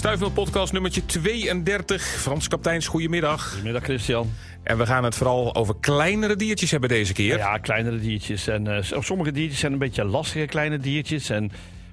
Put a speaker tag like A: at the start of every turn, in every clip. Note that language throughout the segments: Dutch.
A: Stuifmeel podcast nummertje 32. Frans Kapteins, goedemiddag.
B: Goedemiddag Christian.
A: En we gaan het vooral over kleinere diertjes hebben deze keer.
B: Ja, kleinere diertjes. En uh, sommige diertjes zijn een beetje lastige kleine diertjes. En,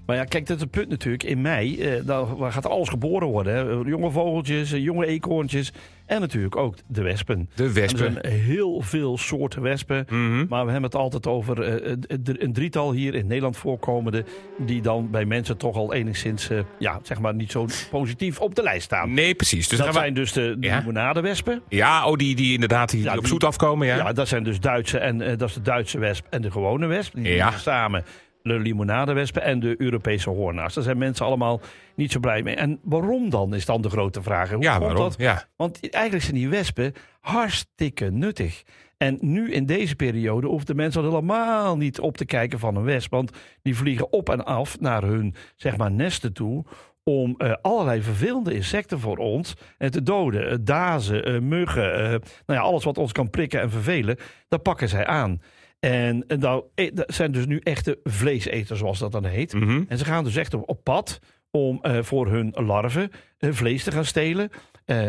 B: maar ja, kijk, dat is het punt natuurlijk. In mei daar gaat alles geboren worden. Hè. Jonge vogeltjes, jonge eekhoorntjes. En natuurlijk ook de wespen.
A: De wespen.
B: En er zijn heel veel soorten wespen.
A: Mm -hmm.
B: Maar we hebben het altijd over uh, een drietal hier in Nederland voorkomende. Die dan bij mensen toch al enigszins, uh, ja, zeg maar, niet zo positief op de lijst staan.
A: Nee, precies.
B: Dus dat zijn we... dus de, de
A: ja.
B: limonadewespen.
A: Ja, oh, die, die inderdaad die,
B: Ja,
A: die op zoet afkomen. Ja.
B: Ja, dat zijn dus Duitse en eh, dat is de Duitse wesp en de gewone wesp. Die
A: Ja.
B: samen de limonadewespen en de Europese hoornaars. Daar zijn mensen allemaal niet zo blij mee. En waarom dan, is dan de grote vraag. Hoe
A: Ja,
B: komt
A: waarom?
B: dat?
A: Ja.
B: Want eigenlijk zijn die wespen hartstikke nuttig. En nu in deze periode hoeft de mensen al helemaal niet op te kijken van een wesp. Want die vliegen op en af naar hun zeg maar, nesten toe. Om eh, allerlei vervelende insecten voor ons eh, te doden. Eh, dazen, muggen, nou ja, alles wat ons kan prikken en vervelen. Dat pakken zij aan. En, en dat, eh, dat zijn dus nu echte vleeseters, zoals dat dan heet.
A: Mhm.
B: En ze gaan dus echt op, op pad om eh, voor hun larven eh, vlees te gaan stelen.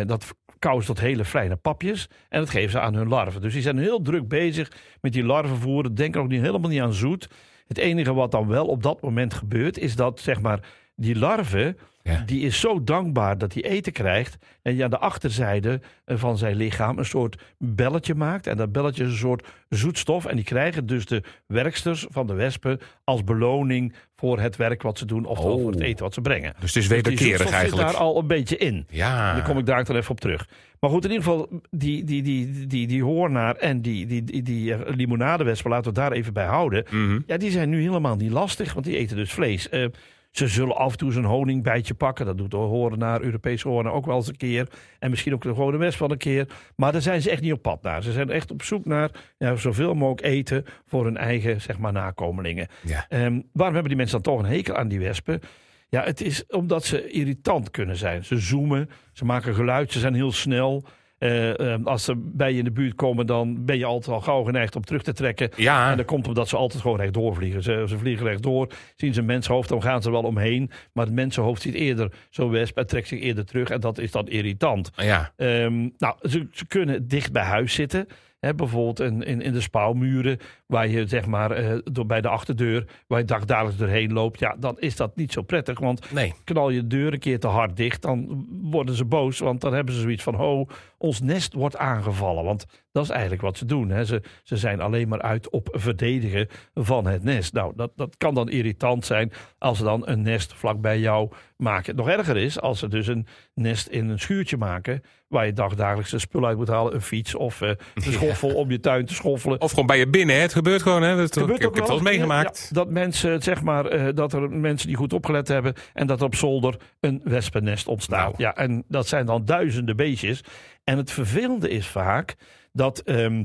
B: Dat ze tot hele fijne papjes. En dat geven ze aan hun larven. Dus die zijn heel druk bezig met die larvenvoeren. Denken ook niet, helemaal niet aan zoet. Het enige wat dan wel op dat moment gebeurt, is dat zeg maar die larve,
A: Ja.
B: die is zo dankbaar dat hij eten krijgt. En die aan de achterzijde eh, van zijn lichaam een soort belletje maakt. En dat belletje is een soort zoetstof. En die krijgen dus de werksters van de wespen als beloning voor het werk wat ze doen. Oftewel
A: Oh.
B: voor het eten wat ze brengen.
A: Dus het is wederkerig
B: zoetstof
A: eigenlijk.
B: zit daar al een beetje in.
A: Ja.
B: Daar kom ik daar dan even op terug. Maar goed, in ieder geval, die, die, die, die, die hoornaar en die, die, die, die eh, limonadewespen, laten we het daar even bij houden.
A: Mhm.
B: Ja, die zijn nu helemaal niet lastig, want die eten dus vlees. Eh, ze zullen af en toe zo'n honingbijtje pakken. Dat doet de hoornaar, Europese hoornaar ook wel eens een keer. En misschien ook de gewone wesp wel een keer. Maar daar zijn ze echt niet op pad naar. Ze zijn echt op zoek naar ja, zoveel mogelijk eten voor hun eigen zeg maar, nakomelingen.
A: Ja.
B: Ehm, waarom hebben die mensen dan toch een hekel aan die wespen? Ja, het is omdat ze irritant kunnen zijn. Ze zoomen, ze maken geluid, ze zijn heel snel. Eh, ehm, als ze bij je in de buurt komen, dan ben je altijd al gauw geneigd om terug te trekken.
A: Ja.
B: En dat komt omdat ze altijd gewoon rechtdoor vliegen. Ze, ze vliegen rechtdoor, zien ze een mensenhoofd, dan gaan ze wel omheen. Maar het mensenhoofd ziet eerder zo'n wesp en trekt zich eerder terug. En dat is dan irritant.
A: Ja.
B: Ehm, nou, ze, ze kunnen dicht bij huis zitten. Hè, bijvoorbeeld in, in, in de spouwmuren, waar je zeg maar eh, door, bij de achterdeur, waar je dagdagelijks doorheen loopt. Ja, dan is dat niet zo prettig. Want
A: Nee.
B: knal je de deur een keer te hard dicht, dan worden ze boos. Want dan hebben ze zoiets van, oh, ons nest wordt aangevallen. Want dat is eigenlijk wat ze doen. Hè. Ze, ze zijn alleen maar uit op verdedigen van het nest. Nou, dat, dat kan dan irritant zijn als ze dan een nest vlak bij jou maken. Nog erger is als ze dus een nest in een schuurtje maken... waar je dagdagelijks de spul uit moet halen. Een fiets of eh, een schoffel om je tuin te schoffelen.
A: Of gewoon bij je binnen. Hè. Het gebeurt gewoon. Hè. Dat,
B: Gebeurt
A: ik heb
B: ook
A: het wel eens meegemaakt.
B: ja, dat mensen, zeg maar, eh, dat er mensen die goed opgelet hebben en dat er op zolder een wespennest ontstaat.
A: Nou.
B: Ja, en dat zijn dan duizenden beestjes. En het vervelende is vaak dat ehm,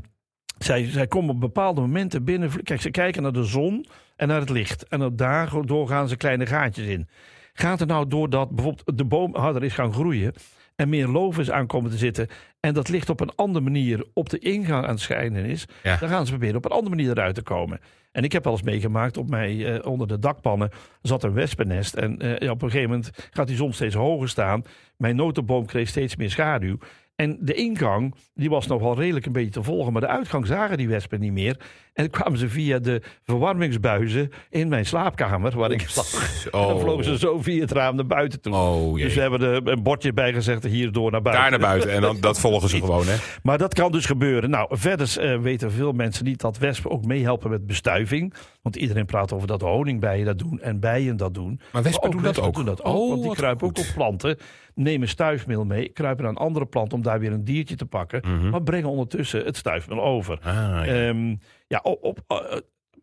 B: zij, zij komen op bepaalde momenten binnen. Kijk, ze kijken naar de zon en naar het licht. En op daardoor gaan ze kleine gaatjes in. Gaat er nou doordat bijvoorbeeld de boom harder is gaan groeien en meer loof is aankomen te zitten en dat licht op een andere manier op de ingang aan het schijnen is,
A: Ja.
B: dan gaan ze proberen op een andere manier eruit te komen. En ik heb wel eens meegemaakt, op mij eh, onder de dakpannen zat een wespennest. En eh, op een gegeven moment gaat die zon steeds hoger staan. Mijn notenboom kreeg steeds meer schaduw. En de ingang, die was nog wel redelijk een beetje te volgen. Maar de uitgang zagen die wespen niet meer. En kwamen ze via de verwarmingsbuizen in mijn slaapkamer, waar ik lag.
A: Oh.
B: Dan vlogen ze zo via het raam naar buiten toe.
A: Oh.
B: Dus we hebben er een bordje bij gezegd, hierdoor naar buiten.
A: Daar naar buiten. En dan, dat volgen ze gewoon. Hè.
B: Maar dat kan dus gebeuren. Nou, verder eh, weten veel mensen niet dat wespen ook meehelpen met bestuiving. Want iedereen praat over dat honingbijen dat doen en bijen dat doen.
A: Maar wespen doen dat ook?
B: doen dat
A: Oh,
B: want die
A: wat
B: kruipen
A: goed.
B: ook op planten. Nemen stuifmeel mee, kruipen naar een andere plant om daar weer een diertje te pakken.
A: Mhm.
B: Maar brengen ondertussen het stuifmeel over.
A: Ah, ja.
B: Ehm, ja, op, op, eh,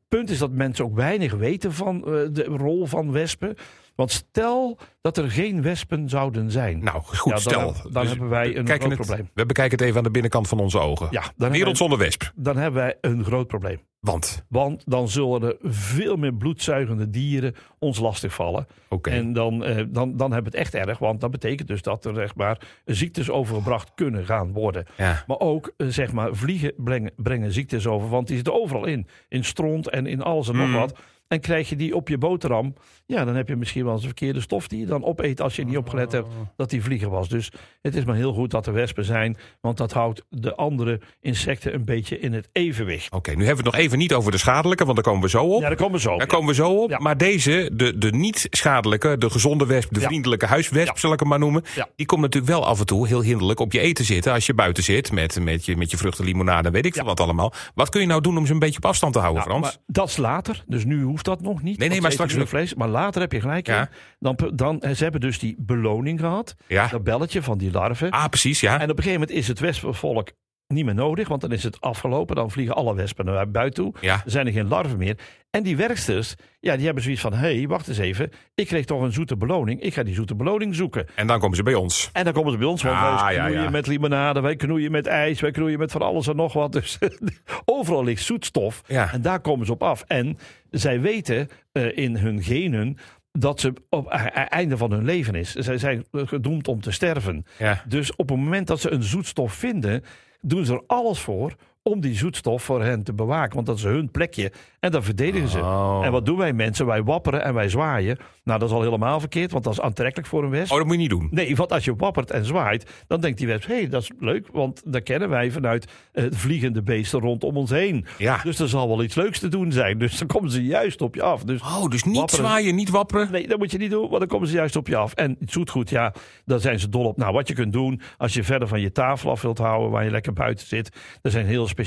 B: punt is dat mensen ook weinig weten van eh, de rol van wespen. Want stel dat er geen wespen zouden zijn.
A: nou, goed,
B: Ja, dan
A: stel.
B: heb- dan
A: Dus
B: hebben wij een groot
A: het-
B: probleem.
A: We bekijken het even aan de binnenkant van onze ogen.
B: Ja, dan
A: Wereld zonder wesp.
B: dan hebben wij een groot probleem.
A: Want,
B: Want dan zullen er veel meer bloedzuigende dieren ons lastigvallen.
A: oké.
B: En dan, eh, dan, dan hebben we het echt erg. Want dat betekent dus dat er zeg maar, ziektes overgebracht kunnen gaan worden.
A: Ja.
B: Maar ook eh, zeg maar, vliegen brengen, brengen ziektes over. Want die zitten overal in. In stront en in alles en nog wat. En krijg je die op je boterham, ja, dan heb je misschien wel eens een verkeerde stof die je dan opeet als je niet opgelet hebt dat die vlieger was. Dus het is maar heel goed dat er wespen zijn, want dat houdt de andere insecten een beetje in het evenwicht.
A: Oké, nu hebben we het nog even niet over de schadelijke, want daar komen we zo op.
B: Ja, daar komen we zo op.
A: Daar
B: ja.
A: komen we zo op.
B: Ja.
A: Maar deze, de, de niet schadelijke, de gezonde wesp, de
B: Ja.
A: vriendelijke huiswesp, zal ik hem maar noemen. Die komt natuurlijk wel af en toe heel hinderlijk op je eten zitten. Als je buiten zit met, met, je, met je vruchtenlimonade, weet ik veel wat allemaal. Wat kun je nou doen om ze een beetje op afstand te houden,
B: Nou,
A: Frans?
B: maar dat is later, dus nu hoeft dat nog niet.
A: nee,
B: want
A: maar straks
B: vlees. Maar later heb je gelijk.
A: Ja.
B: Dan, dan, ze hebben dus die beloning gehad,
A: Ja.
B: dat belletje van die larven.
A: Ah, precies, ja.
B: En op een gegeven moment is het wespenvolk niet meer nodig, want dan is het afgelopen. Dan vliegen alle wespen naar buiten toe.
A: Ja.
B: Er zijn er geen larven meer. En die werksters, ja, die hebben zoiets van: hé, hey, wacht eens even. Ik kreeg toch een zoete beloning. Ik ga die zoete beloning zoeken.
A: En dan komen ze bij ons.
B: En dan komen ze bij ons, want
A: Ah,
B: wij knoeien
A: ja.
B: met limonade, wij knoeien met ijs, wij knoeien met van alles en nog wat. Dus overal ligt zoetstof.
A: Ja.
B: En daar komen ze op af. En zij weten eh, in hun genen dat ze op het einde van hun leven is. Zij zijn gedoemd om te sterven.
A: Ja.
B: Dus op het moment dat ze een zoetstof vinden, doen ze er alles voor om die zoetstof voor hen te bewaken. Want dat is hun plekje. En dan verdedigen ze.
A: Oh.
B: En wat doen wij mensen? Wij wapperen en wij zwaaien. Nou, dat is al helemaal verkeerd, want dat is aantrekkelijk voor een wesp.
A: Oh, dat moet je niet doen.
B: Nee, want als je wappert en zwaait, dan denkt die wesp... hé, hey, dat is leuk, want dat kennen wij vanuit eh, vliegende beesten rondom ons heen.
A: Ja.
B: Dus er zal wel iets leuks te doen zijn. Dus dan komen ze juist op je af. Dus
A: Oh, dus niet
B: Wapperen.
A: zwaaien, niet wapperen.
B: Nee, dat moet je niet doen, want dan komen ze juist op je af. En het zoetgoed, ja, daar zijn ze dol op. Nou, wat je kunt doen als je verder van je tafel af wilt houden, waar je lekker buiten zit. Er zijn heel speciale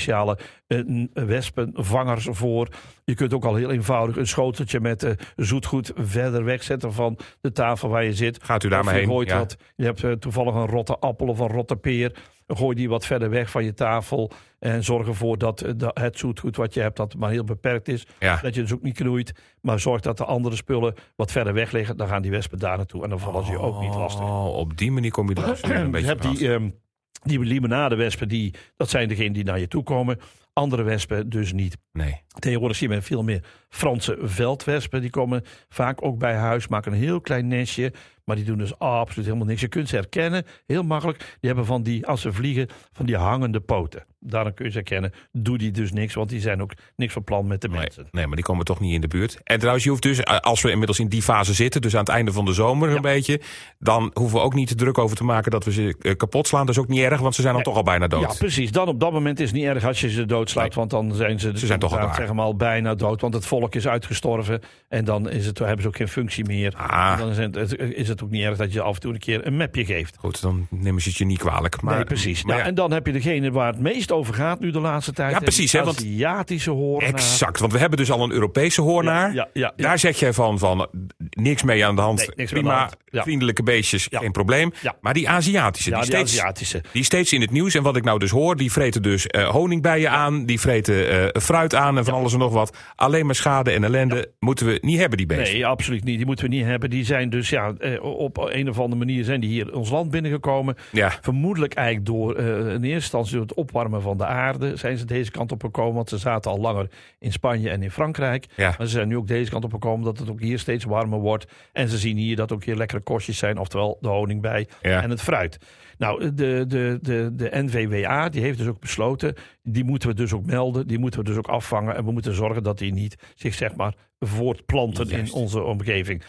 B: eh, n- wespenvangers voor. Je kunt ook al heel eenvoudig een schoteltje met eh, zoetgoed verder wegzetten van de tafel waar je zit.
A: Gaat u daar
B: Of
A: maar
B: je
A: heen.
B: gooit
A: Ja.
B: wat, je hebt eh, toevallig een rotte appel of een rotte peer. Gooi die wat verder weg van je tafel. En zorg ervoor dat eh, het zoetgoed wat je hebt, dat het maar heel beperkt is.
A: Ja.
B: Dat je dus ook niet knoeit. Maar zorg dat de andere spullen wat verder weg liggen. Dan gaan die wespen daar naartoe. En dan vallen ze je ook niet lastig.
A: Oh, op die manier kom je er dus een
B: je
A: beetje
B: hebt
A: vanaf.
B: die, die limonadewespen, die, dat zijn degenen die naar je toe komen. Andere wespen dus niet.
A: Nee.
B: Tegenwoordig zien we veel meer Franse veldwespen. Die komen vaak ook bij huis, maken een heel klein nestje. Maar die doen dus absoluut helemaal niks. Je kunt ze herkennen, heel makkelijk. Die hebben van die, als ze vliegen, van die hangende poten. Daarom kun je ze herkennen. Doe die dus niks, want die zijn ook niks van plan met de mensen.
A: nee, maar die komen toch niet in de buurt. En trouwens, je hoeft dus, eh, als we inmiddels in die fase zitten, dus aan het einde van de zomer een beetje, dan hoeven we ook niet te druk over te maken dat we ze eh, kapot slaan. Dat is ook niet erg, want ze zijn dan
B: Nee.
A: toch al bijna dood.
B: Ja, precies. Dan op dat moment is het niet erg als je ze doodslaat.
A: Nee.
B: Want dan zijn ze,
A: Ze zijn toch al
B: zeg maar, al bijna dood. Want het volk is uitgestorven. En dan is het, hebben ze ook geen functie meer.
A: Ah.
B: En dan is het, is het ook niet erg dat je af en toe een keer een mapje geeft.
A: Goed, dan nemen ze het je niet kwalijk. Maar,
B: nee, precies.
A: Maar
B: Nou,
A: ja,
B: En dan heb je degene waar het meest over gaat nu de laatste tijd.
A: Ja, precies,
B: De
A: hè, want-
B: Aziatische hoornaar.
A: exact, want we hebben dus al een Europese hoornaar.
B: Ja, ja.
A: Daar zeg jij van, van niks mee aan de hand.
B: Nee, niks aan
A: Prima,
B: de hand. Ja.
A: vriendelijke beestjes, geen probleem.
B: Ja.
A: Maar die Aziatische, die,
B: die
A: steeds,
B: Aziatische.
A: die steeds in het nieuws. En wat ik nou dus hoor, die vreten dus eh, honingbijen aan. Die vreten eh, fruit aan en van alles en nog wat. Alleen maar schade en ellende moeten we niet hebben, die beesten.
B: Nee, absoluut niet. Die moeten we niet hebben. Die zijn dus ja, eh, op een of andere manier zijn die hier ons land binnengekomen.
A: Ja,
B: Vermoedelijk eigenlijk door eh, in eerste instantie door het opwarmen van de aarde zijn ze deze kant op gekomen. Want ze zaten al langer in Spanje en in Frankrijk.
A: Ja.
B: Maar ze zijn nu ook deze kant op gekomen dat het ook hier steeds warmer wordt. En ze zien hier dat ook hier lekkere kostjes zijn, oftewel de honingbij
A: Ja.
B: en het fruit. Nou, de, de, de, de NVWA die heeft dus ook besloten, die moeten we dus ook melden, die moeten we dus ook afvangen. En we moeten zorgen dat die niet zich zeg maar voortplanten
A: Juist.
B: in onze omgeving.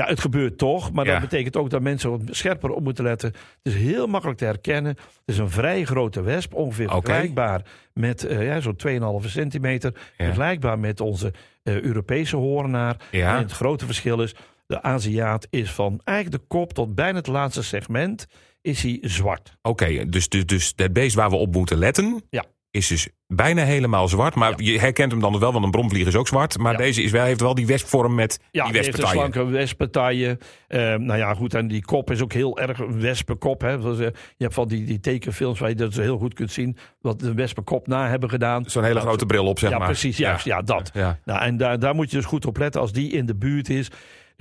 B: Ja, het gebeurt toch, maar
A: Ja.
B: dat betekent ook dat mensen wat scherper op moeten letten. Het is heel makkelijk te herkennen. Het is een vrij grote wesp, ongeveer vergelijkbaar met eh, ja, zo'n 2,5 centimeter.
A: Ja.
B: Vergelijkbaar met onze eh, Europese hoornaar.
A: Ja.
B: En het grote verschil is, de Aziat is van eigenlijk de kop tot bijna het laatste segment is hij zwart.
A: oké. dus, dus, dus het beest waar we op moeten letten...
B: Ja.
A: Is dus bijna helemaal zwart. Maar je herkent hem dan wel, want een bromvlieg is ook zwart. Maar
B: Ja.
A: deze is wel, heeft wel die wespvorm met
B: Ja,
A: die
B: een
A: wespentaille.
B: slanke wespentaille. Eh, nou ja, goed, en die kop is ook heel erg een wespenkop. Hè. Dus, je hebt van die, die tekenfilms waar je dat zo heel goed kunt zien... wat de wespenkop na hebben gedaan.
A: Zo'n hele
B: Nou,
A: grote bril op, zeg
B: ja,
A: maar.
B: precies, juist. Ja, dat.
A: Ja.
B: Nou, en daar, daar moet je dus goed op letten als die in de buurt is.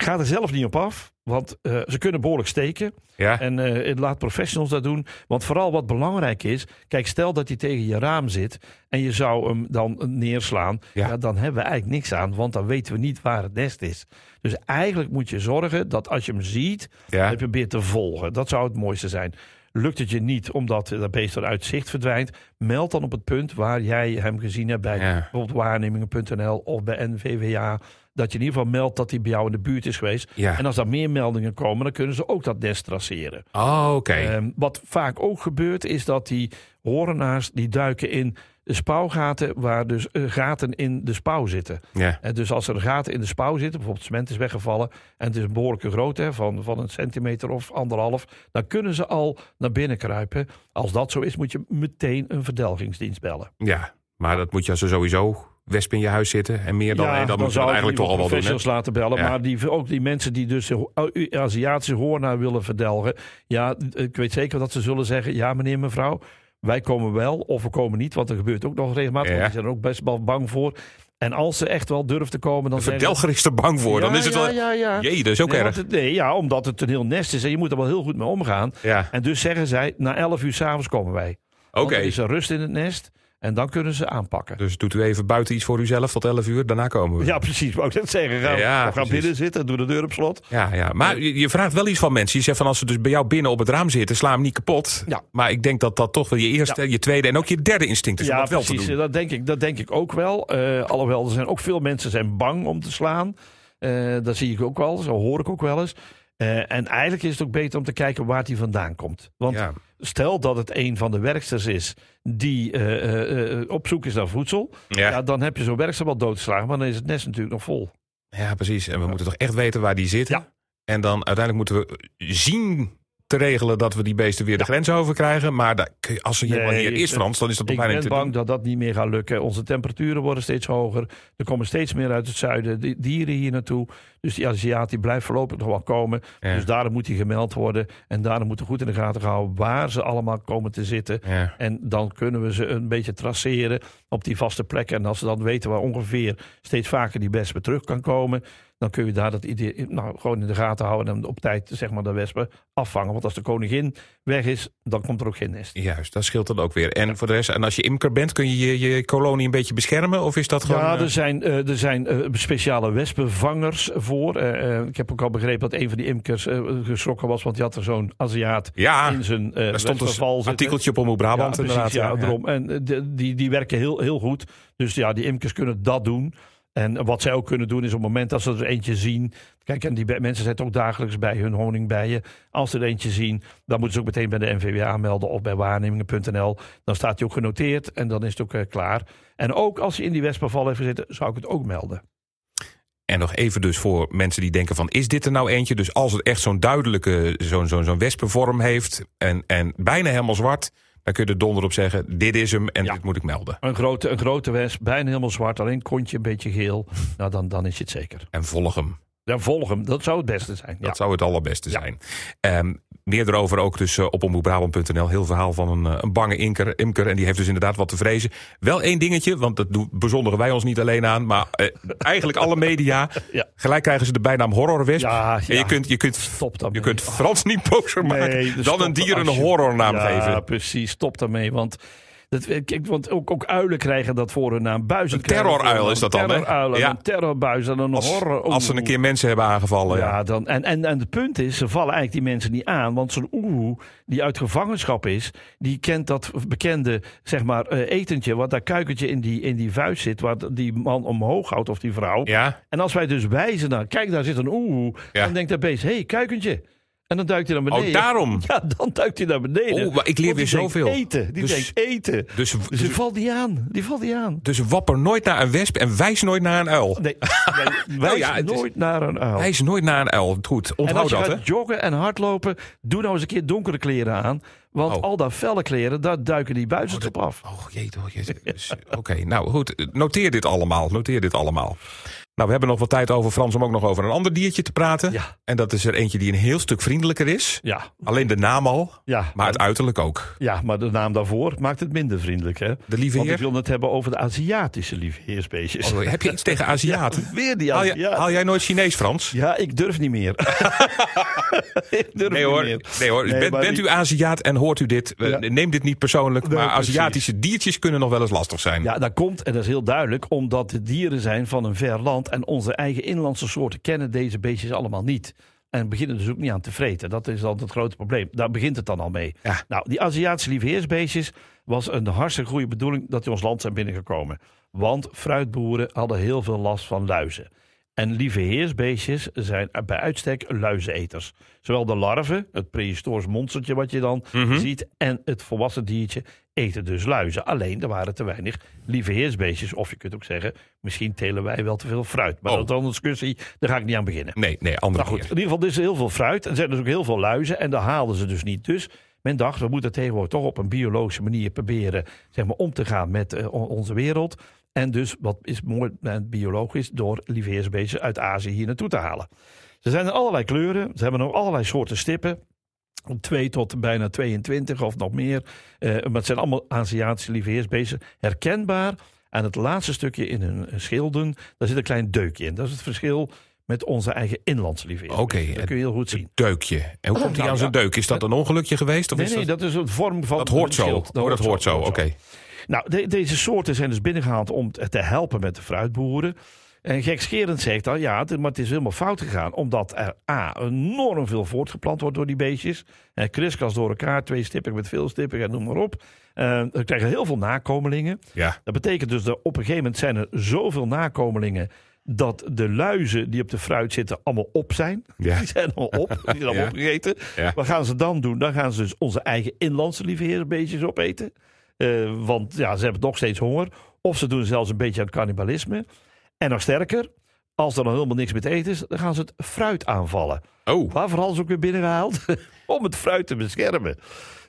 B: Ga er zelf niet op af, want eh, ze kunnen behoorlijk steken.
A: Ja.
B: En eh, laat professionals dat doen. Want vooral wat belangrijk is, kijk, stel dat hij tegen je raam zit en je zou hem dan neerslaan,
A: Ja.
B: ja. dan hebben we eigenlijk niks aan, want dan weten we niet waar het nest is. Dus eigenlijk moet je zorgen dat als je hem ziet,
A: Ja.
B: je probeert te volgen. Dat zou het mooiste zijn. Lukt het je niet omdat dat beest er uit zicht verdwijnt, meld dan op het punt waar jij hem gezien hebt bij bijvoorbeeld waarnemingen.nl of bij NVWA. Dat je in ieder geval meldt dat hij bij jou in de buurt is geweest.
A: Ja.
B: En als er meer meldingen komen, dan kunnen ze ook dat nest traceren.
A: Oh, oké.
B: Ehm, wat vaak ook gebeurt, is dat die horenaars die duiken in de spouwgaten waar dus eh, gaten in de spouw zitten.
A: ja.
B: En dus als er gaten in de spouw zitten, bijvoorbeeld cement is weggevallen en het is een behoorlijke grootte van, van een centimeter of anderhalf, dan kunnen ze al naar binnen kruipen. Als dat zo is, moet je meteen een verdelgingsdienst bellen.
A: ja, maar dat moet je als er sowieso wespen in je huis zitten en meer dan dan, dat
B: zou
A: eigenlijk toch al wel doen.
B: professionals laten bellen.
A: Ja.
B: Maar die, ook die mensen die dus de Aziatische hoornaar willen verdelgen. Ja, ik weet zeker dat ze zullen zeggen, ja meneer, mevrouw, wij komen wel of we komen niet. Want er gebeurt ook nog regelmatig.
A: Ja.
B: Die zijn er ook best wel bang voor. En als ze echt wel durven te komen, dan
A: verdelger is er bang voor. dan is het
B: ja,
A: wel...
B: ja, ja.
A: Jee, dat is ook
B: Nee,
A: erg.
B: het- nee, ja, omdat het een heel nest is en je moet er wel heel goed mee omgaan.
A: Ja,
B: En dus zeggen zij, na 11 uur s'avonds komen wij.
A: oké.
B: Er is er rust in het nest en dan kunnen ze aanpakken.
A: Dus doet u even buiten iets voor uzelf tot 11 uur, daarna komen we.
B: Ja, precies. Wou ik net zeggen. Ga,
A: Ja,
B: ga
A: precies.
B: binnen zitten, doe de deur op slot.
A: Ja, ja. maar je, je vraagt wel iets van mensen. Je zegt van als ze dus bij jou binnen op het raam zitten, sla hem niet kapot.
B: Ja.
A: Maar ik denk dat dat toch wel je eerste, je tweede en ook je derde instinct is om
B: ja,
A: dat wel
B: precies.
A: te doen.
B: Dat denk, ik, dat denk ik ook wel. Eh, alhoewel, er zijn ook veel mensen zijn bang om te slaan. Eh, dat zie ik ook wel. Zo hoor ik ook wel eens. Eh, en eigenlijk is het ook beter om te kijken waar die vandaan komt. Want
A: Ja.
B: stel dat het een van de werksters is die eh, eh, op zoek is naar voedsel. Ja.
A: Ja.
B: dan heb je zo'n werkster wel doodgeslagen. Maar dan is het nest natuurlijk nog vol.
A: ja, precies. En we moeten toch echt weten waar die zitten.
B: Ja.
A: En dan uiteindelijk moeten we zien te regelen dat we die beesten weer de grens over krijgen. Maar daar als er
B: Nee,
A: helemaal hier is, Frans, dan is dat toch bijna
B: bang
A: doen.
B: dat dat niet meer gaat lukken. Onze temperaturen worden steeds hoger. Er komen steeds meer uit het zuiden di- dieren hier naartoe. Dus die Aziat die blijft voorlopig nog wel komen.
A: Ja.
B: Dus daarom moet hij gemeld worden. En daarom moet er goed in de gaten gehouden waar ze allemaal komen te zitten.
A: Ja.
B: En dan kunnen we ze een beetje traceren op die vaste plekken. En als ze dan weten waar ongeveer steeds vaker die wespen terug kan komen. Dan kun je daar dat idee nou, gewoon in de gaten houden. En op tijd zeg maar, de wespen afvangen. Want als de koningin weg is, dan komt er ook geen nest.
A: Juist, dat scheelt dan ook weer. En voor de rest, en als je imker bent, kun je je, je kolonie een beetje beschermen? Of is dat gewoon...
B: Ja,
A: eh,
B: er zijn, eh, er zijn eh, speciale wespenvangers voor. Eh, eh, ik heb ook al begrepen dat een van die imkers eh, geschrokken was, want die had er zo'n Aziat
A: ja,
B: in zijn eh
A: daar stond
B: wespenval
A: een
B: zitten.
A: artikeltje op Omroep Brabant
B: ja,
A: inderdaad.
B: precies, ja, daarom. En eh, die, die werken heel, heel goed. Dus ja, die imkers kunnen dat doen. En wat zij ook kunnen doen is op het moment dat ze er eentje zien. Kijk, en die mensen zijn ook dagelijks bij hun honingbijen. Als ze er eentje zien, dan moeten ze ook meteen bij de NVWA melden of bij waarnemingen.nl. Dan staat die ook genoteerd en dan is het ook eh, klaar. En ook als je in die wespenval heeft gezeten, zou ik het ook melden.
A: En nog even dus voor mensen die denken van, is dit er nou eentje? Dus als het echt zo'n duidelijke, zo'n zo'n zo'n wespenvorm heeft en, en bijna helemaal zwart... dan kun je er donder op zeggen, dit is hem en
B: Ja.
A: dit moet ik melden.
B: Een grote, een grote wesp, bijna helemaal zwart, alleen kontje een beetje geel. Nou, dan, dan is je het zeker.
A: En volg hem.
B: Dan volg hem, dat zou het beste zijn. Ja.
A: Dat zou het allerbeste zijn. Ehm, meer erover ook dus eh, op omroepbrabant.nl. Heel verhaal van een, eh, een bange imker, imker. En die heeft dus inderdaad wat te vrezen. Wel één dingetje, want dat doen- bezonderen wij ons niet alleen aan. Maar eh, eigenlijk alle media.
B: Ja.
A: Gelijk krijgen ze de bijnaam horrorwesp.
B: Ja,
A: En je
B: ja.
A: kunt, je kunt,
B: Stop
A: je kunt Frans niet bozer maken.
B: Nee, dus
A: dan een dier een horrornaam
B: ja,
A: geven.
B: precies. Stop daarmee. Want, dat, kijk, want ook, ook uilen krijgen dat voor hun naam. Buizen
A: Een terroruil is dat dan?
B: Terroruilen,
A: Ja.
B: een terrorbuis en een
A: Als,
B: horror.
A: als ze een keer mensen hebben aangevallen. Ja.
B: Ja, dan, en, en, en het punt is, ze vallen eigenlijk die mensen niet aan. Want zo'n oehoe die uit gevangenschap is, die kent dat bekende zeg maar, eh, etentje, wat dat kuikentje in die, in die vuist zit, waar die man omhoog houdt of die vrouw.
A: ja.
B: En als wij dus wijzen naar, kijk daar zit een oehoe, dan denkt dat beest, hé, hey, kuikentje. En dan duikt hij naar beneden.
A: Oh, daarom.
B: Ja, dan duikt hij naar beneden.
A: Oh, maar ik leer weer
B: die denkt
A: zoveel.
B: Eten, die
A: Dus-
B: denkt eten.
A: Dus,
B: Dus die
A: dus,
B: valt niet aan. Die valt niet aan.
A: dus wapper nooit naar een wesp en wijs nooit naar een uil.
B: Nee, nee wijs
A: ja, het is-
B: nooit naar een uil.
A: Wijs nooit naar een uil. Goed,
B: En
A: onthoud
B: als je
A: dat, hè?
B: gaat joggen en hardlopen, doe nou eens een keer donkere kleren aan. Want
A: Oh.
B: al dat felle kleren, daar duiken die buizen op af.
A: Oh, jee, oh, jee. Dus, Oké, nou goed. Noteer dit allemaal. Noteer dit allemaal. Nou, we hebben nog wat tijd over, Frans, om ook nog over een ander diertje te praten.
B: Ja.
A: En dat is er eentje die een heel stuk vriendelijker is.
B: Ja,
A: Alleen de naam al,
B: ja,
A: maar het uiterlijk ook.
B: ja, maar de naam daarvoor maakt het minder vriendelijk. Hè?
A: De lieve
B: Want ik wil het hebben over de Aziatische lieveheersbeestjes.
A: Oh, heb je iets tegen Aziaten?
B: Weer die Aziaten.
A: haal jij nooit Chinees, Frans?
B: Ja, ik durf niet meer. ik durf
A: Nee
B: niet
A: hoor,
B: meer.
A: nee, hoor.
B: Nee,
A: bent,
B: maar
A: bent
B: die-
A: u Aziat en hoort u dit? Neem dit niet persoonlijk,
B: Nee,
A: maar
B: precies.
A: Aziatische diertjes kunnen nog wel eens lastig zijn.
B: Ja, dat komt, en dat is heel duidelijk, omdat het dieren zijn van een ver land. En onze eigen inlandse soorten kennen deze beestjes allemaal niet. En beginnen dus ook niet aan te vreten. Dat is dan het grote probleem. Daar begint het dan al mee.
A: Ja.
B: Nou, die Aziatische lieveheersbeestjes was een hartstikke goede bedoeling dat die ons land zijn binnengekomen. Want fruitboeren hadden heel veel last van luizen. En lieveheersbeestjes zijn bij uitstek luizeneters. Zowel de larven, het prehistorisch monstertje wat je dan
A: Mhm.
B: ziet, en het volwassen diertje eten dus luizen. Alleen er waren te weinig lieveheersbeestjes. Of je kunt ook zeggen, misschien telen wij wel te veel fruit. Maar
A: Oh.
B: dat is een discussie, daar ga ik niet aan beginnen.
A: Nee, nee, andere
B: Nou goed,
A: keer.
B: in ieder geval, er is heel veel fruit. En er zijn dus ook heel veel luizen. En daar haalden ze dus niet. Dus men dacht, we moeten tegenwoordig toch op een biologische manier proberen zeg maar, om te gaan met eh, on- onze wereld. En dus, wat is mooi en biologisch, door lieveheersbeestjes uit Azië hier naartoe te halen. Ze zijn in allerlei kleuren. Ze hebben ook allerlei soorten stippen. 2 tot bijna 22 of nog meer. Eh, maar het zijn allemaal Aziatische lieveheersbeesten. Herkenbaar aan het laatste stukje in hun schilden. Daar zit een klein deukje in. Dat is het verschil met onze eigen inlandse lieveheersbeesten.
A: Oké,
B: dat kun je heel goed zien.
A: Deukje. En hoe komt hij
B: nou,
A: aan zijn deuk? Is dat een ongelukje geweest? Of
B: Nee,
A: is
B: nee,
A: dat...
B: dat is een vorm van
A: dat hoort zo.
B: schild.
A: Oh, dat hoort zo, oké.
B: Nou, de- deze soorten zijn dus binnengehaald om te helpen met de fruitboeren. En gekscherend zegt dan, ja, maar het is helemaal fout gegaan. Omdat er A, enorm veel voortgeplant wordt door die beestjes. Eh, kriskras door elkaar, twee stippen met veel stippen, en noem maar op. Eh, we krijgen heel veel nakomelingen.
A: Ja.
B: Dat betekent dus dat op een gegeven moment zijn er zoveel nakomelingen... dat de luizen die op de fruit zitten allemaal op zijn.
A: Ja.
B: Die zijn allemaal op, die zijn allemaal
A: Ja.
B: opgegeten.
A: Ja.
B: Wat gaan ze dan doen? Dan gaan ze dus onze eigen inlandse lieveheersbeestjes opeten. Eh, want ja, ze hebben nog steeds honger. Of ze doen zelfs een beetje aan cannibalisme. En nog sterker, als er nog helemaal niks met eten is, dan gaan ze het fruit aanvallen.
A: Oh,
B: Waarvoor hadden ze ook weer binnengehaald? Om het fruit te beschermen.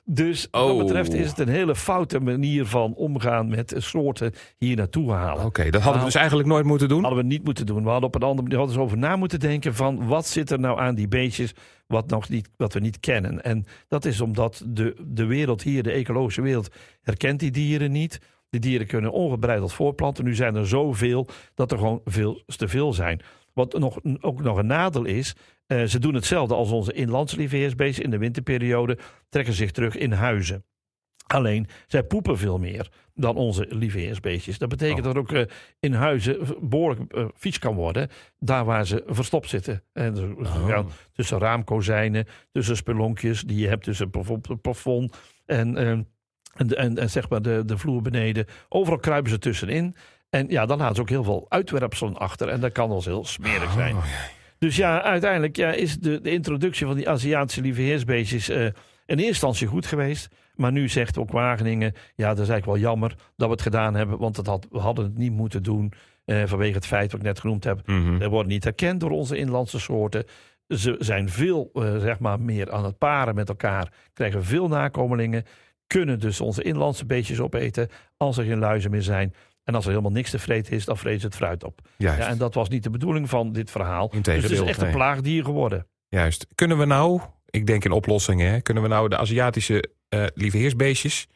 B: Dus wat
A: Oh.
B: betreft is het een hele foute manier van omgaan met soorten hier naartoe halen.
A: oké. Dat hadden we dus eigenlijk nooit moeten doen.
B: Hadden we niet moeten doen. We hadden op een andere manier hadden ze over na moeten denken van wat zit er nou aan die beestjes wat, nog niet, wat we niet kennen. En dat is omdat de, de wereld hier, de ecologische wereld, herkent die dieren niet. Die dieren kunnen ongebreideld voortplanten. Nu zijn er zoveel dat er gewoon veel te veel zijn. Wat nog, ook nog een nadeel is, eh, ze doen hetzelfde als onze inlandse lieveheersbeesten. In de winterperiode trekken zich terug in huizen. Alleen, zij poepen veel meer dan onze lieveheersbeestjes. Dat betekent
A: Oh.
B: dat er ook eh, in huizen behoorlijk eh, vies kan worden. Daar waar ze verstopt zitten. En ze
A: Oh.
B: gaan tussen raamkozijnen, tussen spelonkjes die je hebt tussen bijvoorbeeld het plafond en, en, en zeg maar de, de vloer beneden. Overal kruipen ze tussenin. En ja, dan laten ze ook heel veel uitwerpselen achter. En dat kan wel eens heel smerig zijn.
A: Oh,
B: Dus ja, uiteindelijk ja, is de, de introductie van die Aziatische lieveheersbeestjes eh in eerste instantie goed geweest. Maar nu zegt ook Wageningen, ja, dat is eigenlijk wel jammer dat we het gedaan hebben. Want het had, we hadden het niet moeten doen eh, vanwege het feit wat ik net genoemd heb.
A: Mhm.
B: Ze worden niet herkend door onze inlandse soorten. Ze zijn veel eh, zeg maar meer aan het paren met elkaar. Krijgen veel nakomelingen. Kunnen dus onze inlandse beestjes opeten. Als er geen luizen meer zijn. En als er helemaal niks te vreten is, dan vrezen ze het fruit op.
A: Juist.
B: Ja, en dat was niet de bedoeling van dit verhaal. Dus het is echt een plaagdier geworden.
A: Juist. Kunnen we nou, ik denk in oplossingen, hè, kunnen we nou de Aziatische eh lieveheersbeestjes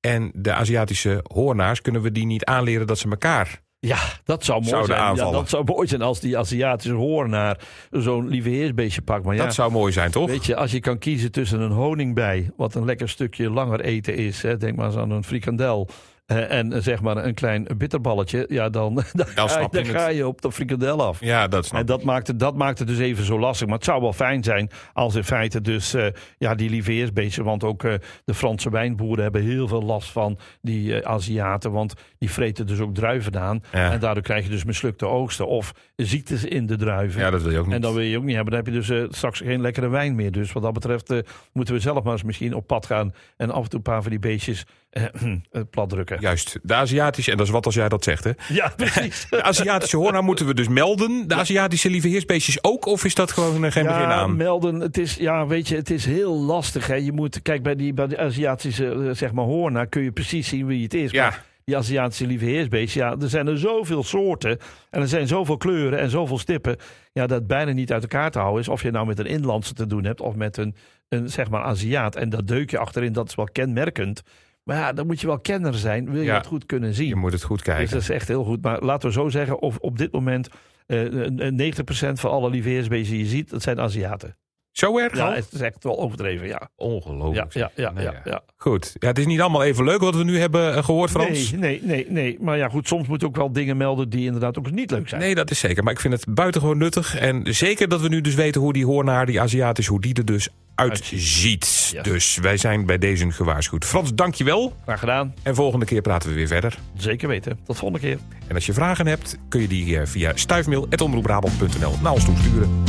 A: en de Aziatische hoornaars, kunnen we die niet aanleren dat ze elkaar...
B: Ja, dat zou mooi
A: Zouden
B: zijn. Ja,
A: aanvallen.
B: dat zou mooi zijn als die Aziatische hoornaar zo'n lieveheersbeestje pakt. Maar ja,
A: Dat zou mooi zijn, toch?
B: weet je, als je kan kiezen tussen een honingbij, wat een lekker stukje langer eten is, hè, denk maar eens aan een frikandel. Eh, en eh, zeg maar een klein bitterballetje, ja, dan, dan, ga, je- dan ga op de frikandel af.
A: Ja, dat snap
B: En dat maakt, het, dat maakt het dus even zo lastig. Maar het zou wel fijn zijn als in feite dus eh, ja, die lieveheersbeesten... want ook de Franse wijnboeren hebben heel veel last van die Aziaten... want die vreten dus ook druiven aan.
A: Ja.
B: En daardoor krijg je dus mislukte oogsten of ziektes in de druiven.
A: Ja, dat wil je ook niet.
B: En dat wil je ook niet hebben. Dan heb je dus straks geen lekkere wijn meer. Dus wat dat betreft moeten we zelf maar eens misschien op pad gaan... en af en toe een paar van die beestjes plat drukken. Ja,
A: Juist. De Aziatische, en dat is wat als jij dat zegt, hè?
B: precies.
A: De Aziatische hoornaar moeten we dus melden. De Aziatische lieveheersbeestjes ook? Of is dat gewoon eh, geen begin aan?
B: melden. Het is, ja, weet je, het is heel lastig. Hè. Je moet, kijk, bij die, bij de Aziatische, eh, zeg maar, hoorna kun je precies zien wie het is.
A: Ja.
B: Maar die Aziatische lieveheersbeest, ja, er zijn er zoveel soorten. En er zijn zoveel kleuren en zoveel stippen. Ja, dat bijna niet uit elkaar te houden is. Of je nou met een inlandse te doen hebt of met een, een zeg maar, Aziat. En dat deukje achterin, dat is wel kenmerkend. Maar ja, dan moet je wel kenner zijn. Wil je
A: Ja.
B: het goed kunnen zien.
A: Je moet het goed
B: Dus
A: kijken.
B: dat is echt heel goed. Maar laten we zo zeggen, of op dit moment eh, eh, 90% van alle lieveheersbeesten die je ziet, dat zijn Aziaten.
A: Zo erg
B: Ja,
A: al?
B: het is echt wel overdreven, ja.
A: Ongelooflijk.
B: Ja, ja, ja,
A: Nou
B: ja, ja.
A: Goed. Ja, het is niet allemaal even leuk wat we nu hebben eh, gehoord, Frans.
B: Nee, nee, nee, nee. Maar ja, goed, soms moet je ook wel dingen melden die inderdaad ook niet leuk zijn.
A: Nee, dat is zeker. Maar ik vind het buitengewoon nuttig. En zeker dat we nu dus weten hoe die hoornaar, die Aziatisch, hoe die er dus uitziet.
B: Ja.
A: Dus wij zijn bij deze gewaarschuwd. Frans, dankjewel.
B: Graag gedaan.
A: En volgende keer praten we weer verder.
B: Zeker weten. Tot volgende keer.
A: En als je vragen hebt, kun je die eh, via stuifmail.omroepbrabant.nl naar ons toesturen.